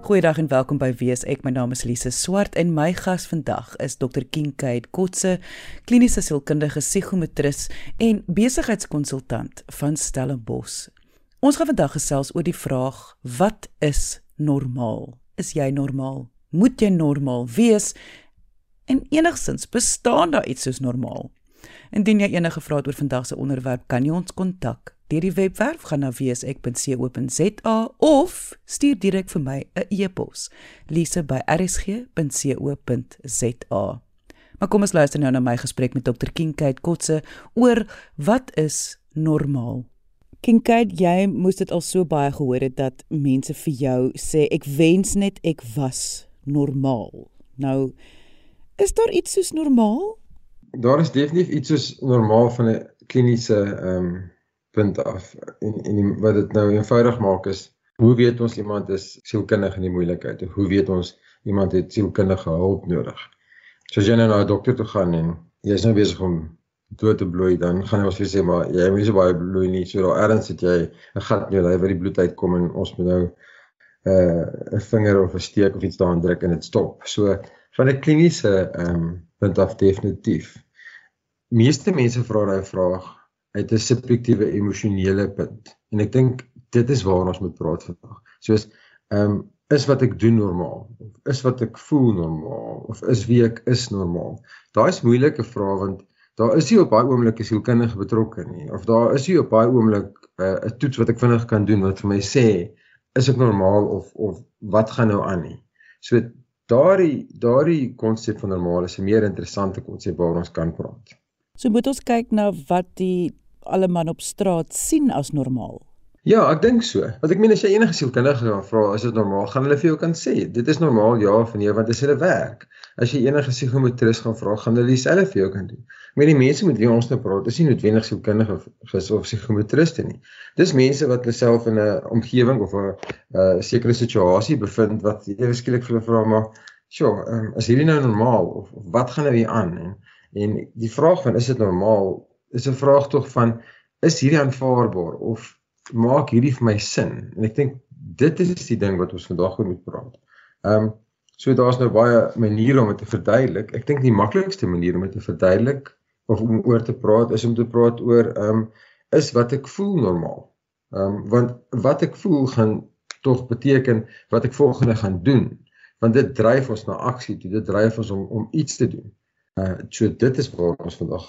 Goeiedag en welkom by Wees ek. My naam is Lise Swart en my gas vandag is Dr. Kinkade Kotse, kliniese sielkundige psigometris en besigheidskonsultant van Stellenbosch. Ons gaan vandag gesels oor die vraag: Wat is normaal? Is jy normaal? Moet jy normaal wees? En enigstens bestaan daar iets soos normaal? Indien jy enige vrae het oor vandag se onderwerp, kan jy ons kontak deur die webwerf gaan na wsek.co.za of stuur direk vir my 'n e-pos lise@rsg.co.za. Maar kom ons luister nou na my gesprek met Dr. Kinkade Kotse oor wat is normaal. Kinkade, jy moes dit al so baie gehoor het dat mense vir jou sê ek wens net ek was normaal. Nou is daar iets soos normaal? Daar is definitief iets soos normaal van 'n kliniese ehm um punt af. En en die, wat dit nou eenvoudig maak is hoe weet ons iemand is sielkundig in die moeilikheid? Of hoe weet ons iemand het sielkundige hulp nodig? So as jy nou na 'n dokter toe gaan en jy's nou besig om dood te bloei dan gaan hy ons vir sê maar jy moet so baie bloei nie. So daar erns het jy 'n gat in jou lyf waar die bloed uitkom en ons moet nou 'n uh, vinger of 'n steek of iets daarin druk en dit stop. So van 'n kliniese ehm um, punt af definitief. Meeste mense vra daai vraag uit 'n subjektiewe emosionele punt. En ek dink dit is waar ons moet praat vandag. Soos ehm um, is wat ek doen normaal of is wat ek voel normaal of is wie ek is normaal. Daai is moeilike vrae want daar is nie op baie oomblikke sielkundige betrokke nie of daar is nie op baie oomblik eh, 'n uh, toets wat ek vinnig kan doen wat vir my sê is ek normaal of of wat gaan nou aan nie. So daardie daardie konsep van normaal is 'n meer interessante konsep waaroor ons kan praat. So moet ons kyk na wat die alle man op straat sien as normaal? Ja, ek dink so. Want ek meen as jy enige sielkundige gaan vra, is dit normaal? Gaan hulle vir jou kan sê, dit is normaal ja of nee, want dit is hulle werk. As jy enige psigometris gaan vra, gaan hulle dieselfde vir jou kan doen. Ek meen die mense met wie ons nou praat, is nie noodwendig sielkundige of psigometriste nie. Dis mense wat hulle self in 'n omgewing of 'n uh, sekere situasie bevind wat ewe skielik vir hulle vra maar, "Sjoe, um, is hierdie nou normaal of, of wat gaan nou hier aan?" En en die vraag van is dit normaal is 'n vraag tog van is hierdie aanvaarbaar of maak hierdie vir my sin? En ek dink dit is die ding wat ons vandag oor moet praat. Ehm um, so daar's nou baie maniere om dit te verduidelik. Ek dink die maklikste manier om dit te verduidelik of om oor te praat is om te praat oor ehm um, is wat ek voel normaal. Ehm um, want wat ek voel gaan tog beteken wat ek volgende gaan doen want dit dryf ons na aksie toe dit dryf ons om om iets te doen. Uh so dit is waar ons vandag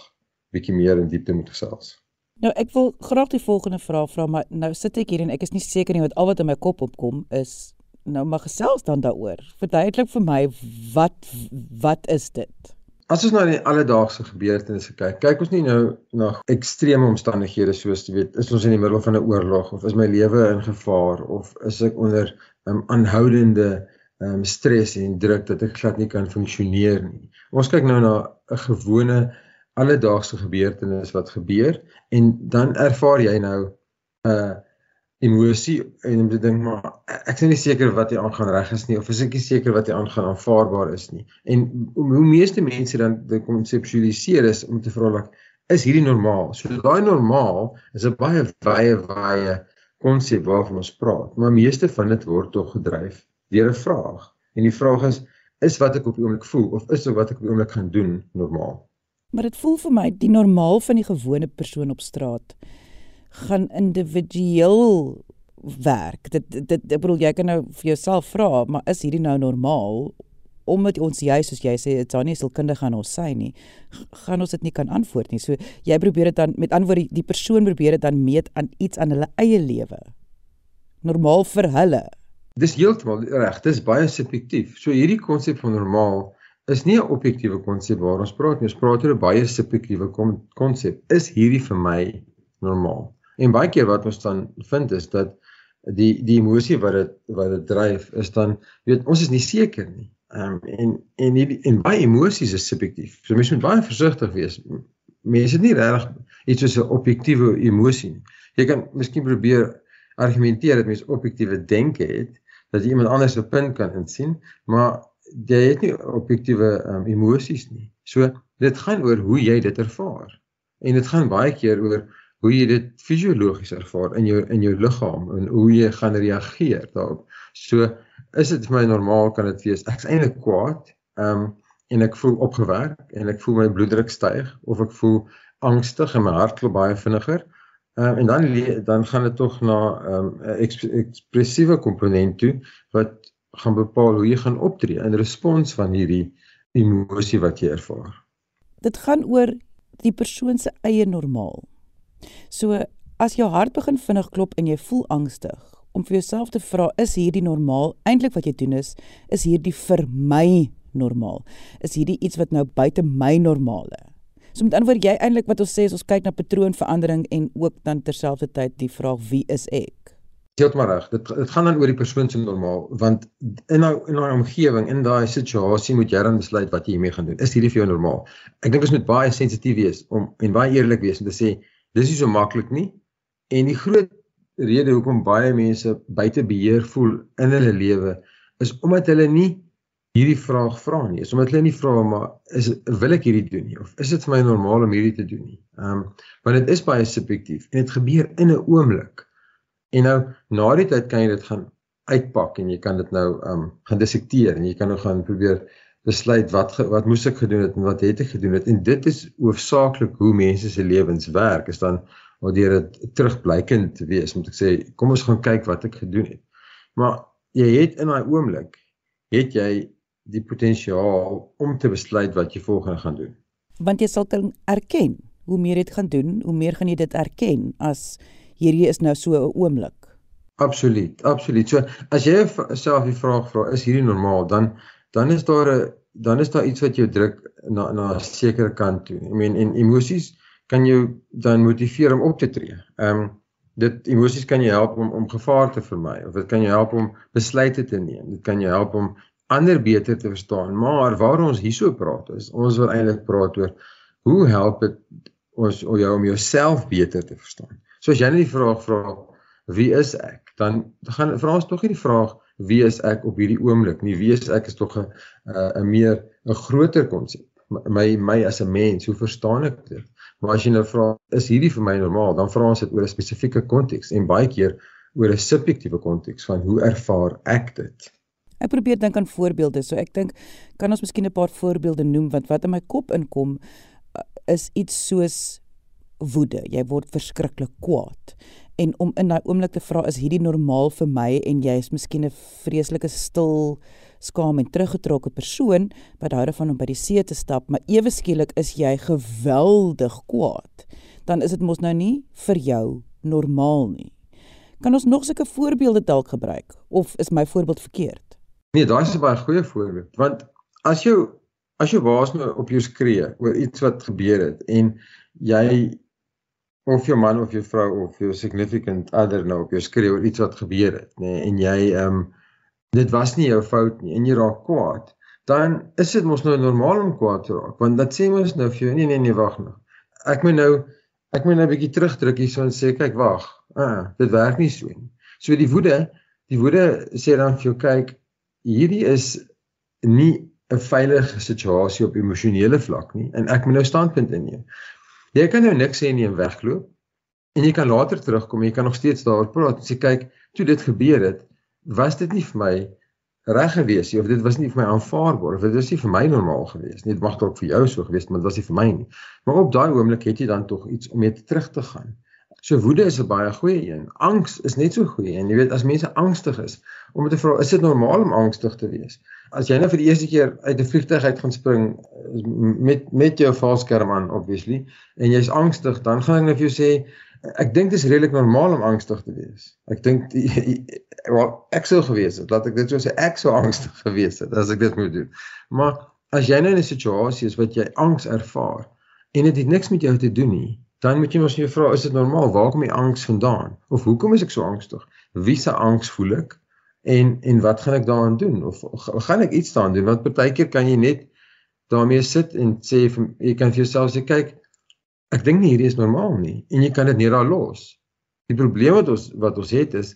bietjie meer in diepte moet gesels. Nou ek wil graag die volgende vraag vra maar nou sit ek hier en ek is nie seker nie wat al wat in my kop opkom is nou maar gesels dan daaroor. Verduidelik vir my wat wat is dit? As ons na die alledaagse gebeurtenisse kyk, kyk ons nie nou na ekstreme omstandighede soos jy weet, is ons in die middel van 'n oorlog of is my lewe in gevaar of is ek onder 'n um, aanhoudende um, stres en druk dat ek glad nie kan funksioneer nie. Ons kyk nou na 'n gewone alledaagse gebeurtenis wat gebeur en dan ervaar jy nou 'n uh, emosie en jy dink maar ek is nie seker wat jy aangaan reg is nie of is ek nie seker wat jy aangaan aanvaarbaar is nie. En hoe meeste mense dan dit konseptualiseer is om te vra like is hierdie normaal? So daai normaal is 'n baie wye wye konsep waarvan ons praat, maar meeste van dit word tog gedryf deur 'n vraag. En die vraag is is wat ek op die oomblik voel of is wat ek op die oomblik gaan doen normaal? Maar dit voel vir my die normaal van die gewone persoon op straat gaan individueel werk. Dit dit ek bedoel jy kan nou vir jouself vra, maar is hierdie nou normaal? Omdat ons jy soos jy sê dit sal nie sielkundig aan ons sy nie, gaan ons dit nie kan antwoord nie. So jy probeer dit dan met antwoord die persoon probeer dit dan meet aan iets aan hulle eie lewe. Normaal vir hulle. Dis heeltemal reg. Dis baie subjektief. So hierdie konsep van normaal is nie 'n objektiewe konsep waar ons praat nie. Ons praat oor 'n baie subjektiewe konsep. Is hierdie vir my normaal? En baie keer wat ons dan vind is dat die die emosie wat dit wat dit dryf is dan jy weet ons is nie seker nie. Ehm um, en en die, en baie emosies is subjektief. So mens moet baie versigtig wees. Mense het nie regtig iets soos 'n objektiewe emosie nie. Jy kan miskien probeer argumenteer dat mens objektiewe denke het dat jy iemand anders se punt kan insien, maar jy het nie objektiewe um, emosies nie. So dit gaan oor hoe jy dit ervaar. En dit gaan baie keer oor hoe jy dit fisiologies ervaar in jou in jou liggaam en hoe jy gaan reageer daarop. So is dit vir my normaal kan dit wees ek's eintlik kwaad, ehm um, en ek voel opgewerk en ek voel my bloeddruk styg of ek voel angstig en my hart klop baie vinniger. Ehm um, en dan dan gaan dit tog na ehm um, ekspressiewe komponent toe wat gaan bepaal hoe jy gaan optree in respons van hierdie emosie wat jy ervaar. Dit gaan oor die persoon se eie normaal. So as jou hart begin vinnig klop en jy voel angstig, om vir jouself te vra, is hierdie normaal? Eintlik wat jy doen is, is hierdie vir my normaal? Is hierdie iets wat nou buite my normale? So met ander woorde, jy eintlik wat ons sê is ons kyk na patroonverandering en ook dan terselfdertyd die vraag wie is ek? Heeltemal reg. Dit dit gaan dan oor die persoon se normaal want in nou in daai omgewing, in daai situasie moet jy dan besluit wat jy hiermee gaan doen. Is hierdie vir jou normaal? Ek dink ons moet baie sensitief wees om en baie eerlik wees om te sê dis nie so maklik nie. En die groot rede hoekom baie mense buite beheer voel in hulle lewe is omdat hulle nie hierdie vraag vra nie. Is omdat hulle nie vra maar is wil ek hierdie doen nie of is dit vir my normaal om hierdie te doen nie? Ehm um, want dit is baie subjektief en dit gebeur in 'n oomblik. En nou na die tyd kan jy dit gaan uitpak en jy kan dit nou um gaan dissekteer en jy kan nou gaan probeer besluit wat wat moes ek gedoen het en wat het ek gedoen het en dit is hoofsaaklik hoe mense se lewens werk is dan waardeur dit terugblykend te wees moet ek sê kom ons gaan kyk wat ek gedoen het. Maar jy het in daai oomblik het jy die potensiaal om te besluit wat jy volgende gaan doen. Want jy sal kan erken hoe meer jy dit gaan doen, hoe meer gaan jy dit erken as hierdie is nou so 'n oomblik. Absoluut, absoluut. So as jy self die vraag vra, is hierdie normaal? Dan dan is daar 'n dan is daar iets wat jou druk na na 'n sekere kant toe. I mean en emosies kan jou dan motiveer om op te tree. Ehm um, dit emosies kan jou help om om gevaar te vermy of dit kan jou help om besluite te neem. Dit kan jou help om ander beter te verstaan. Maar waar ons hierso praat is, ons wil eintlik praat oor hoe help dit ons om jou om jouself beter te verstaan. So as jy net die vraag vra wie is ek, dan gaan vra ons tog nie die vraag wie is ek op hierdie oomblik nie. Wie is ek is tog 'n 'n meer 'n groter konsep. My my as 'n mens, hoe verstaan ek dit? Maar as jy nou vra is hierdie vir my normaal, dan vra ons dit oor 'n spesifieke konteks en baie keer oor 'n subjektiewe konteks van hoe ervaar ek dit? Ek probeer dink aan voorbeelde. So ek dink kan ons miskien 'n paar voorbeelde noem wat wat in my kop inkom is iets soos woede. Jy word verskriklik kwaad. En om in daai oomblik te vra is hierdie normaal vir my en jy is miskien 'n vreeslike stil, skaam en teruggetrokke persoon wat hou daarvan om by die see te stap, maar ewe skielik is jy geweldig kwaad. Dan is dit mos nou nie vir jou normaal nie. Kan ons nog sulke voorbeelde dalk gebruik of is my voorbeeld verkeerd? Nee, daai is 'n baie goeie voorbeeld want as jy as jy waas nou op jou skree oor iets wat gebeur het en jy of jou man of jou vrou of jou significant other nou op jou skree oor iets wat gebeur het, nê, nee, en jy ehm um, dit was nie jou fout nie en jy raak kwaad, dan is dit mos nou normaal om kwaad te raak, want dit sê mos nou vir jou nee nee nee wag nou. Ek moet nou ek moet nou 'n bietjie terugdruk hierso en sê kyk wag. Ah, dit werk nie so nie. So die woede, die woede sê dan vir jou kyk, hierdie is nie 'n veilige situasie op emosionele vlak nie en ek moet nou standpunt inneem. Jy kan nou niks sê nie en wegloop. En jy kan later terugkom en jy kan nog steeds daaroor praat en sê kyk, toe dit gebeur het, was dit nie vir my reg gewees nie of dit was nie vir my aanvaarbaar of dit was nie vir my normaal gewees nie. Dit mag dalk vir jou so gewees het, maar dit was nie vir my nie. Maar op daai oomblik het jy dan tog iets om mee terug te gaan. So woede is 'n baie goeie een. Angs is net so goed en jy weet as mense angstig is, om te vra, is dit normaal om angstig te wees? As jy nou vir die eerste keer uit 'n vliegtuig uit gaan spring met met jou valskerm aan obviously en jy's angstig, dan gaan ek net vir jou sê ek dink dit is redelik normaal om angstig te wees. Ek dink wel ek sou gewees het, laat ek dit so sê, ek sou angstig gewees het as ek dit moet doen. Maar as jy nou in 'n situasie is wat jy angs ervaar en dit het niks met jou te doen nie, dan moet jy mos jou vra, is dit normaal? Waar kom die angs vandaan? Of hoekom is ek so angstig? Wie se angs voel ek? En en wat gaan ek daaraan doen? Of gaan ek iets daaraan doen? Want partykeer kan jy net daarmee sit en sê jy kan vir jouself sê kyk, ek dink nie hierdie is normaal nie en jy kan dit net daar los. Die probleem wat ons wat ons het is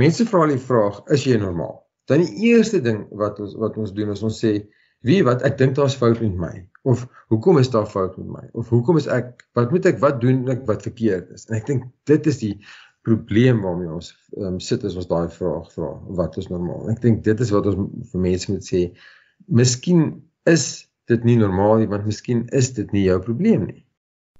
mense vra die vraag, is jy normaal? Dan die eerste ding wat ons wat ons doen is ons sê, wie wat ek dink daar's fout met my of hoekom is daar fout met my? Of hoekom is ek wat moet ek wat doen ek wat verkeerd is? En ek dink dit is die probleem waarmee ons um, sit as ons daai vraag vra wat is normaal? Ek dink dit is wat ons vir mense moet sê miskien is dit nie normaal nie want miskien is dit nie jou probleem nie.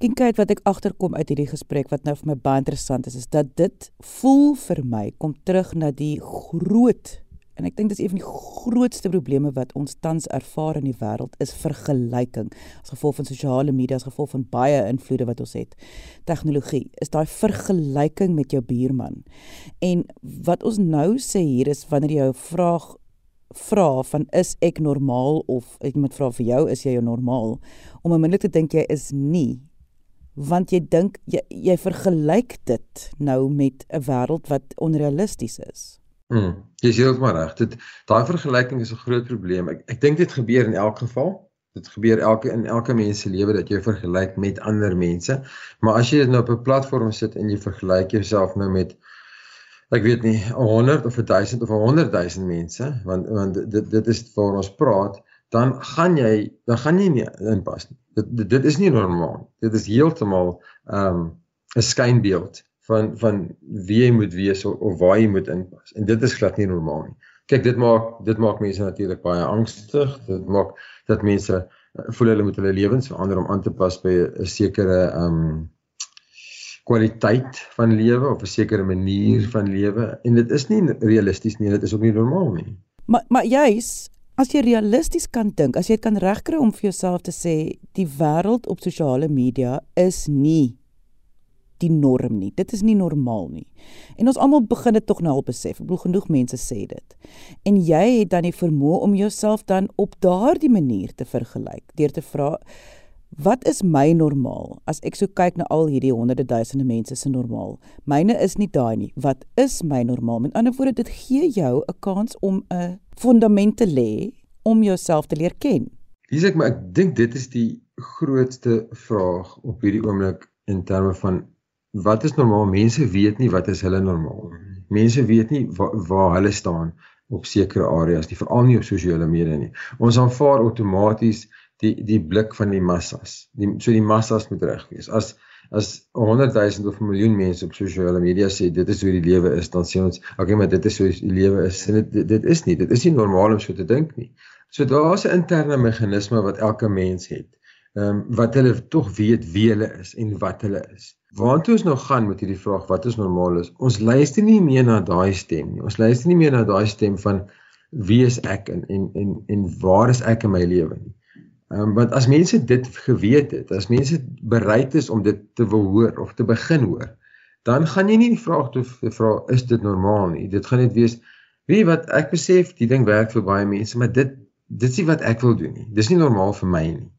En kyk wat ek agterkom uit hierdie gesprek wat nou vir my baie interessant is is dat dit voel vir my kom terug na die groot En ek dink dis een van die grootste probleme wat ons tans ervaar in die wêreld is vergelyking. As gevolg van sosiale media, as gevolg van baie invloede wat ons het. Tegnologie is daai vergelyking met jou buurman. En wat ons nou sê hier is wanneer jy 'n vraag vra van is ek normaal of ek moet vra vir jou is jy normaal om onmiddellik te dink jy is nie want jy dink jy, jy vergelyk dit nou met 'n wêreld wat onrealisties is. Mm, jy sê heeltemal reg. Dit daai vergelyking is 'n groot probleem. Ek ek dink dit gebeur in elk geval. Dit gebeur elke in elke mens se lewe dat jy vergelyk met ander mense. Maar as jy dit nou op 'n platform sit en jy vergelyk jouself nou met ek weet nie 100 of 1000 of 100 000 mense, want want dit dit is waar ons praat, dan gaan jy dan gaan jy nie inpas nie. Dit dit, dit is nie normaal. Dit is heeltemal ehm um, 'n skynbeeld van van wie jy moet wees of, of waar jy moet inpas. En dit is glad nie normaal nie. Kyk, dit maak dit maak mense natuurlik baie angstig. Dit maak dat mense uh, voel hulle moet hulle lewens verander om aan te pas by 'n sekere ehm um, kwaliteit van lewe of 'n sekere manier van lewe en dit is nie realisties nie, dit is ook nie normaal nie. Maar maar juis as jy realisties kan dink, as jy dit kan regkry om vir jouself te sê die wêreld op sosiale media is nie die norm nie. Dit is nie normaal nie. En ons almal begin dit tog nou al besef. Ek bedoel genoeg mense sê dit. En jy het dan die vermoë om jouself dan op daardie manier te vergelyk deur te vra wat is my normaal? As ek so kyk na al hierdie honderde duisende mense se normaal. Myne is nie daai nie. Wat is my normaal? Met ander woorde, dit gee jou 'n kans om 'n fundament te lê om jouself te leer ken. Dis ek maar ek dink dit is die grootste vraag op hierdie oomblik in terme van wat is normaal? Mense weet nie wat is hulle normaal nie. Mense weet nie waar, waar hulle staan op sekere areas nie, veral nie op sosiale media nie. Ons aanvaar outomaties die die blik van die massas. Die so die massas moet reg wees. As as 100 000 of 'n miljoen mense op sosiale media sê dit is hoe die lewe is, dan sê ons, okay, maar dit is hoe die lewe is. En dit dit is nie, dit is nie normaal om so te dink nie. So daar's 'n interne meganisme wat elke mens het. Ehm um, wat hulle tog weet wie hulle is en wat hulle is. Waartoe ons nou gaan met hierdie vraag wat is normaal is? Ons luister nie meer na daai stem nie. Ons luister nie meer na daai stem van wie is ek en en en en waar is ek in my lewe nie. Ehm um, want as mense dit geweet het, as mense bereid is om dit te wil hoor of te begin hoor, dan gaan jy nie die vraag toe vra is dit normaal nie. Dit gaan net wees wie wat ek besef, die ding werk vir baie mense, maar dit dit is nie wat ek wil doen nie. Dis nie normaal vir my nie.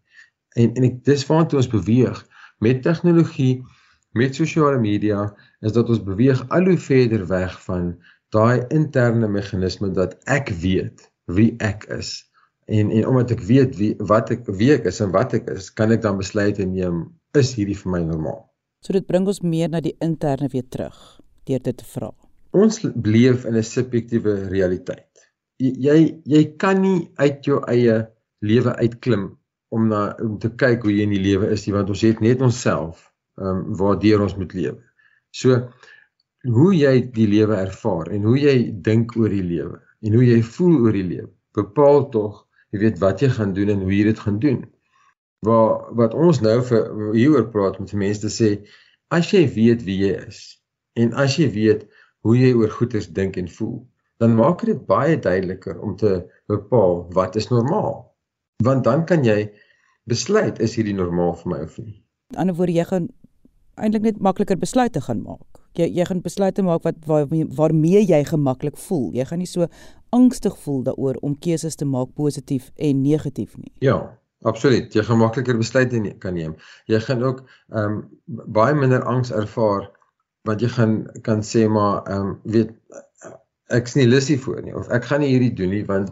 En en ek dis waartoe ons beweeg met tegnologie met sosiale media is dat ons beweeg al hoe verder weg van daai interne meganisme dat ek weet wie ek is. En en omdat ek weet wie wat ek wie ek is en wat ek is kan ek dan besluite neem is hierdie vir my normaal? So dit bring ons meer na die interne weer terug deur dit te vra. Ons leef in 'n subjektiewe realiteit. Jy jy kan nie uit jou eie lewe uitklim om na om te kyk hoe jy in die lewe is nie want ons het net onsself ehm um, waardeur ons moet lewe. So hoe jy die lewe ervaar en hoe jy dink oor die lewe en hoe jy voel oor die lewe bepaal tog jy weet wat jy gaan doen en hoe jy dit gaan doen. Waar wat ons nou vir hieroor praat met mense te sê as jy weet wie jy is en as jy weet hoe jy oor goeders dink en voel dan maak dit baie duideliker om te bepaal wat is normaal. Want dan kan jy besluit is hierdie normaal vir my of nie. Aan die ander woorde jy gaan eintlik net makliker besluite gaan maak. Jy jy gaan besluite maak wat waar, waarmee jy gemaklik voel. Jy gaan nie so angstig voel daaroor om keuses te maak positief en negatief nie. Ja, absoluut. Jy gaan makliker besluite kan neem. Jy gaan ook ehm um, baie minder angs ervaar want jy gaan kan sê maar ehm um, weet ek's nie lus hiervoor nie of ek gaan nie hierdie doen nie want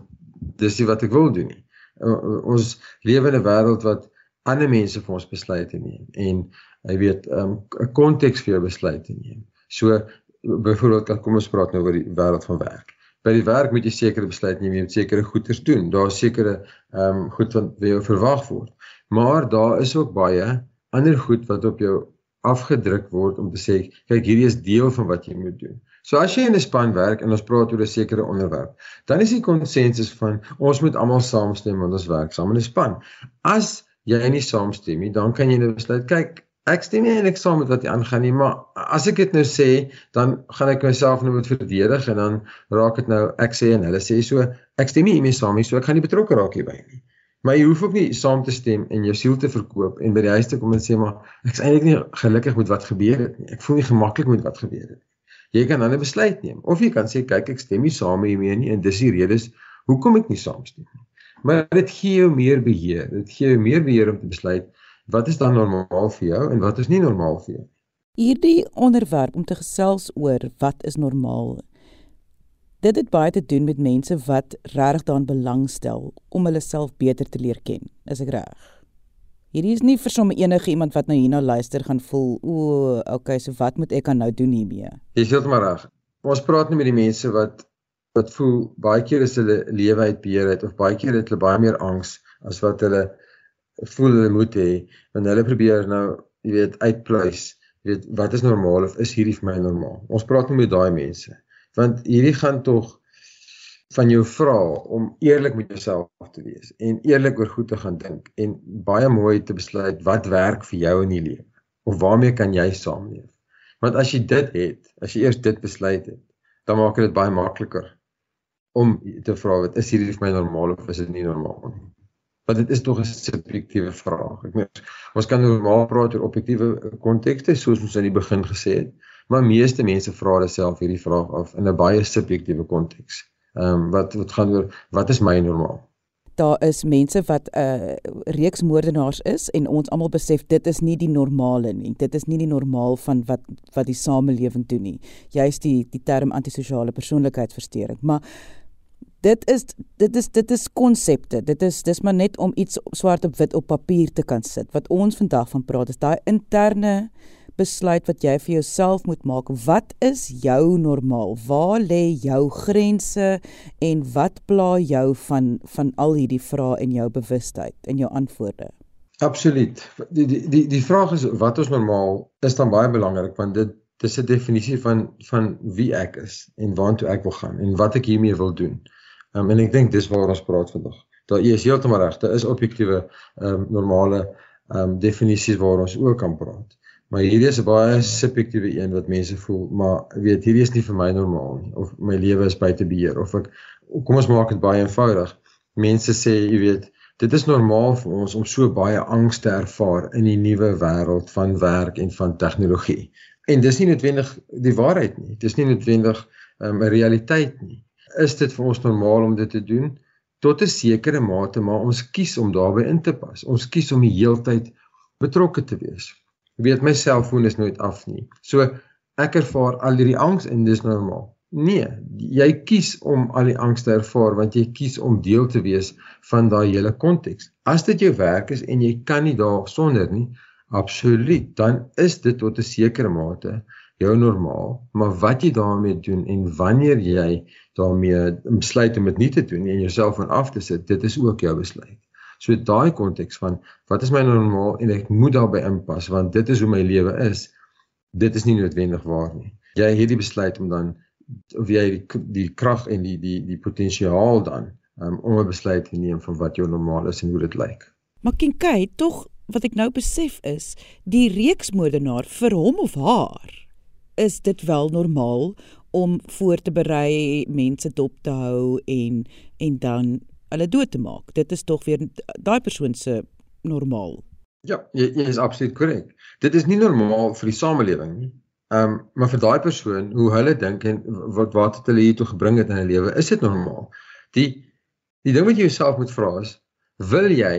dis nie wat ek wil doen nie. Uh, ons lewe in 'n wêreld wat ander mense vir ons besluite neem en jy weet 'n um, konteks vir jou besluit te neem. So byvoorbeeld kom ons praat nou oor die wêreld van werk. By die werk moet jy sekere besluite neem, jy moet sekere goeders doen. Daar's sekere ehm um, goed wat vir jou verwag word. Maar daar is ook baie ander goed wat op jou afgedruk word om te sê kyk hierdie is deel van wat jy moet doen. So as jy in 'n span werk en ons praat oor 'n sekere onderwerp, dan is die konsensus van ons moet almal saamstem want ons werk saam in 'n span. As jy nie saamstem nie, dan kan jy nou besluit kyk ek stem nie eintlik saam met wat jy aangaan nie, maar as ek dit nou sê, dan gaan ek myself nou moet verdedig en dan raak dit nou ek sê en hulle sê so ek stem nie hiermee saam nie, so ek gaan nie betrokke raak hierby nie. Maar jy hoef ook nie saam te stem en jou siel te verkoop en by die huis te kom en sê maar ek's eintlik nie gelukkig met wat gebeur het nie. Ek voel nie gemaklik met wat gebeur het nie. Jy kan dan 'n besluit neem of jy kan sê kyk ek stem nie saam hiermee nie en dis die redes hoekom ek nie saamstem nie. Maar dit gee jou meer beheer. Dit gee jou meer beheer om te besluit wat is dan normaal vir jou en wat is nie normaal vir jou nie. Hierdie onderwerp om te gesels oor wat is normaal Dit het baie te doen met mense wat regtig daarin belangstel om hulle self beter te leer ken. Is ek reg? Hierdie is nie vir sommer enige iemand wat nou hierna luister gaan voel, o, okay, so wat moet ek aan nou doen hiermee? Jy sê dit maar reg. Ons praat nie met die mense wat wat voel baie keer is hulle lewe uit beheer uit of baie keer het hulle baie meer angs as wat hulle voel hulle moet hê. Want hulle probeer nou, jy weet, uitpluis, jy weet, wat is normaal of is hierdie vir my normaal? Ons praat nie met daai mense want hierdie gaan tog van jou vra om eerlik met jouself te wees en eerlik oor goed te gaan dink en baie mooi te besluit wat werk vir jou in die lewe of waarmee kan jy saamleef. Want as jy dit het, as jy eers dit besluit het, dan maak dit baie makliker om te vra wat is hierdie vir my normaal of is dit nie normaal nie. Want dit is tog 'n subjektiewe vraag. Ek meen ons kan normaal praat oor objektiewe kontekste soos ons aan die begin gesê het, maar meeste mense vra hulle self hierdie vraag af in 'n baie subjektiewe konteks. Ehm um, wat wat gaan oor wat is my normaal? Daar is mense wat 'n uh, reeks moordenaars is en ons almal besef dit is nie die normale nie. Dit is nie die normaal van wat wat die samelewing doen nie. Juist die die term antisosiale persoonlikheidsversteuring. Maar dit is dit is dit is konsepte. Dit is dis maar net om iets swart op wit op papier te kan sit. Wat ons vandag van praat is daai interne besluit wat jy vir jouself moet maak. Wat is jou normaal? Waar lê jou grense en wat pla jou van van al hierdie vrae in jou bewustheid en jou antwoorde? Absoluut. Die die die die vraag is wat is normaal is dan baie belangrik want dit dis 'n definisie van van wie ek is en waartoe ek wil gaan en wat ek hiermee wil doen. Um, en ek dink dis waaroor ons praat vandag. Daar is heeltemal reg. Daar is objektiewe ehm um, normale ehm um, definisies waaroor ons ook kan praat. Maar hierdie is 'n baie subjektiewe een wat mense voel, maar weet hierdie is nie vir my normaal nie of my lewe is buite beheer of ek kom ons maak dit baie eenvoudig. Mense sê, jy weet, dit is normaal vir ons om so baie angs te ervaar in die nuwe wêreld van werk en van tegnologie. En dis nie noodwendig die waarheid nie. Dis nie noodwendig ehm, 'n um, realiteit nie. Is dit vir ons normaal om dit te doen? Tot 'n sekere mate, maar ons kies om daarbey in te pas. Ons kies om die heeltyd betrokke te wees weet my selfoon is nooit af nie. So ek ervaar al hierdie angs en dis normaal. Nee, jy kies om al die angs te ervaar want jy kies om deel te wees van daai hele konteks. As dit jou werk is en jy kan nie daar sonder nie, absoluut, dan is dit tot 'n sekere mate jou normaal, maar wat jy daarmee doen en wanneer jy daarmee besluit om dit nie te doen nie en jouself van af te sit, dit is ook jou besluit. So daai konteks van wat is my normaal en ek moet daarbey inpas want dit is hoe my lewe is. Dit is nie noodwendig waar nie. Jy het hierdie besluit om dan of jy die die krag en die die die potensiaal dan um, om 'n besluit te neem van wat jou normaal is en hoe dit lyk. Maar Kinkai, tog wat ek nou besef is, die reeksmoordenaar vir hom of haar is dit wel normaal om voor te berei, mense dop te hou en en dan hulle dood te maak. Dit is tog weer daai persoon se normaal. Ja, jy, jy is absoluut korrek. Dit is nie normaal vir die samelewing nie. Ehm um, maar vir daai persoon, hoe hulle dink en wat wat het hulle hier toe gebring het in hulle lewe, is dit normaal. Die die ding wat jy jouself moet vra is, wil jy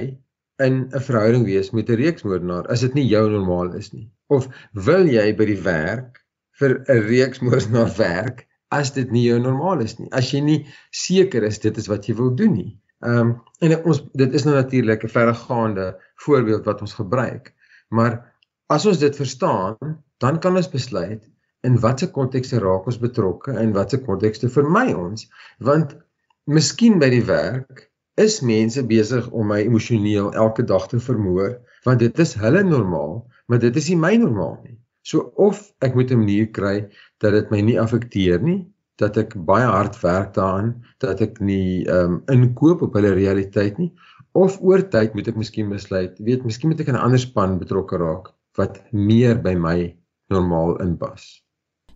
in 'n verhouding wees met 'n reeksmoordenaar as dit nie jou normaal is nie? Of wil jy by die werk vir 'n reeksmoordenaar werk as dit nie jou normaal is nie. As jy nie seker is dit is wat jy wil doen nie. Ehm um, en ons dit is nou natuurlik 'n verregaande voorbeeld wat ons gebruik. Maar as ons dit verstaan, dan kan ons besluit in watter kontekste raak ons betrokke en watter kontekste vermy ons. Want miskien by die werk is mense besig om my emosioneel elke dag te vermoor want dit is hulle normaal, maar dit is nie my normaal nie. So of ek moet 'n manier kry dat dit my nie affekteer nie, dat ek baie hard werk daaraan, dat ek nie ehm um, inkoop op hulle realiteit nie, of oor tyd moet ek miskien besluit, weet, miskien moet ek in 'n ander span betrokke raak wat meer by my normaal inpas.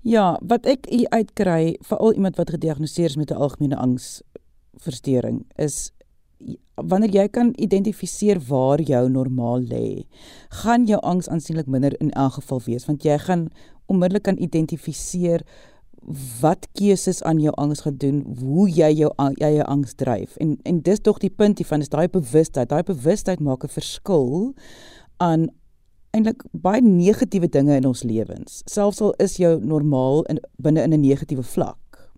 Ja, wat ek uitkry, veral iemand wat gediagnoseer is met 'n algemene angsversteuring, is wanneer jy kan identifiseer waar jou normaal lê, gaan jou angs aansienlik minder in elk geval wees, want jy gaan onmiddellik kan identifiseer wat keuses aan jou angs gaan doen, hoe jy jou eie angs dryf. En en dis tog die punt hiervan is daai bewustheid. Daai bewustheid maak 'n verskil aan eintlik baie negatiewe dinge in ons lewens. Selfs al is jou normaal in binne in 'n negatiewe vlak.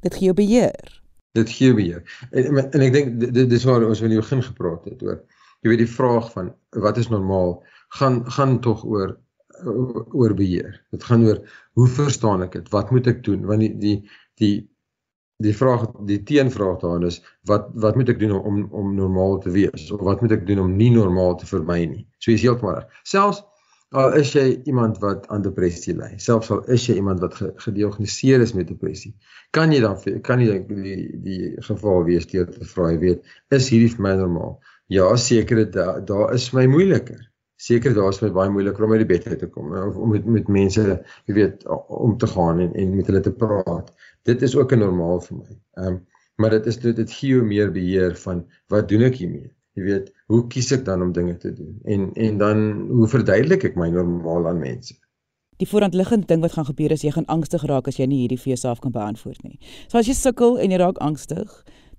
Dit gee jou beheer. Dit gee beheer. En en ek dink dit dis waar ons in die begin gepraat het oor jy weet die vraag van wat is normaal gaan gaan tog oor oor beheer. Dit gaan oor hoe verstaan ek dit? Wat moet ek doen? Want die die die die vraag die teenvraag daarin is wat wat moet ek doen om om normaal te wees of wat moet ek doen om nie normaal te vermy nie so is heeltemal reg selfs al is jy iemand wat aan depressie ly selfs al is jy iemand wat gediagnoseer is met depressie kan jy dan kan jy die die geval wees deur te vra jy weet is hierdie vir my normaal ja seker daar daar is my moeiliker seker daar is my baie moeiliker om uit die bed uit te kom of om met met mense jy weet om te gaan en en met hulle te praat dit is ook 'n normaal vir my. Ehm um, maar dit is dit dit gee meer beheer van wat doen ek hiermee? Jy weet, hoe kies ek dan om dinge te doen? En en dan hoe verduidelik ek my normaal aan mense? Die voorhandliggende ding wat gaan gebeur is jy gaan angstig raak as jy nie hierdie vir jouself kan beantwoord nie. So as jy sukkel en jy raak angstig,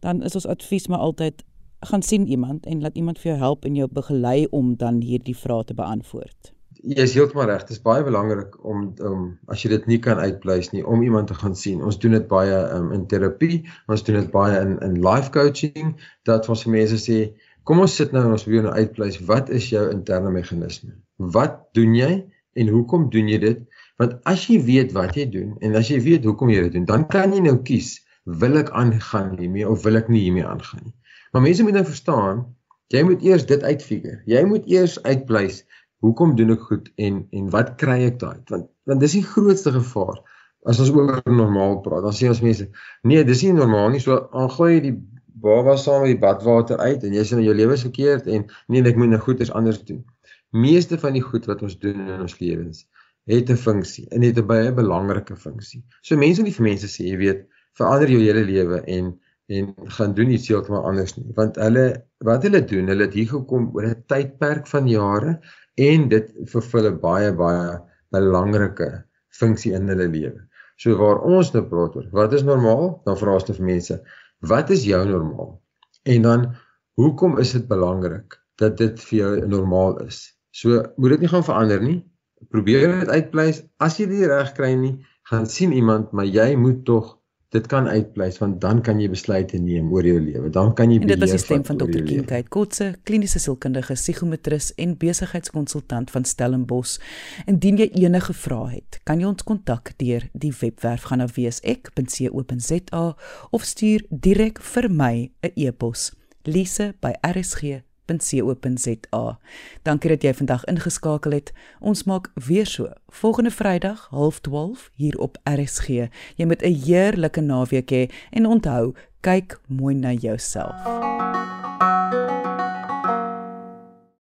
dan is ons advies maar altyd gaan sien iemand en laat iemand vir jou help en jou begelei om dan hierdie vrae te beantwoord. Jy is heeltemal reg. Dit is baie belangrik om om as jy dit nie kan uitpleis nie, om iemand te gaan sien. Ons doen dit baie um, in terapie, ons doen dit baie in in life coaching dat ons vir mense sê, kom ons sit nou en ons probeer nou uitpleis wat is jou interne meganisme? Wat doen jy en hoekom doen jy dit? Want as jy weet wat jy doen en as jy weet hoekom jy dit doen, dan kan jy nou kies, wil ek aangaan hiermee of wil ek nie hiermee aangaan nie. Maar mense moet nou verstaan, jy moet eers dit uitfigure. Jy moet eers uitpleis hoekom doen ek goed en en wat kry ek daai want want dis die grootste gevaar as ons oor normaal praat dan sê ons mense nee dis nie normaal nie so aangooi jy die baba saam met die badwater uit en jy sien jou lewe is verkeerd en nee ek moet nou goeders anders doen meeste van die goed wat ons doen in ons lewens het 'n funksie en het 'n baie belangrike funksie. So mense moet nie vir mense sê jy weet verander jou hele lewe en en gaan doen iets heeltemal anders nie want hulle wat hulle doen hulle het hier gekom oor 'n tydperk van jare en dit vervul 'n baie baie belangrike funksie in hulle lewe. So waar ons nou praat oor wat is normaal, dan vra ons te vir mense, wat is jou normaal? En dan hoekom is dit belangrik dat dit vir jou normaal is? So moet dit nie gaan verander nie. Probeer dit uitpleis. As jy dit reg kry nie, gaan sien iemand, maar jy moet tog dit kan uitpleis want dan kan jy besluite neem oor jou lewe. Dan kan jy beheer. Dit is die stem van Dr. Kinkheid Kotse, kliniese sielkundige, psigometris en besigheidskonsultant van Stellenbosch. Indien jy enige vrae het, kan jy ons kontak deur die webwerf gaan na wsek.co.za of stuur direk vir my 'n e-pos lise@rsg www.rsg.co.za. Dankie dat jy vandag ingeskakel het. Ons maak weer so volgende Vrydag 12:30 hier op RSG. Jy moet 'n heerlike naweek hê en onthou, kyk mooi na jouself.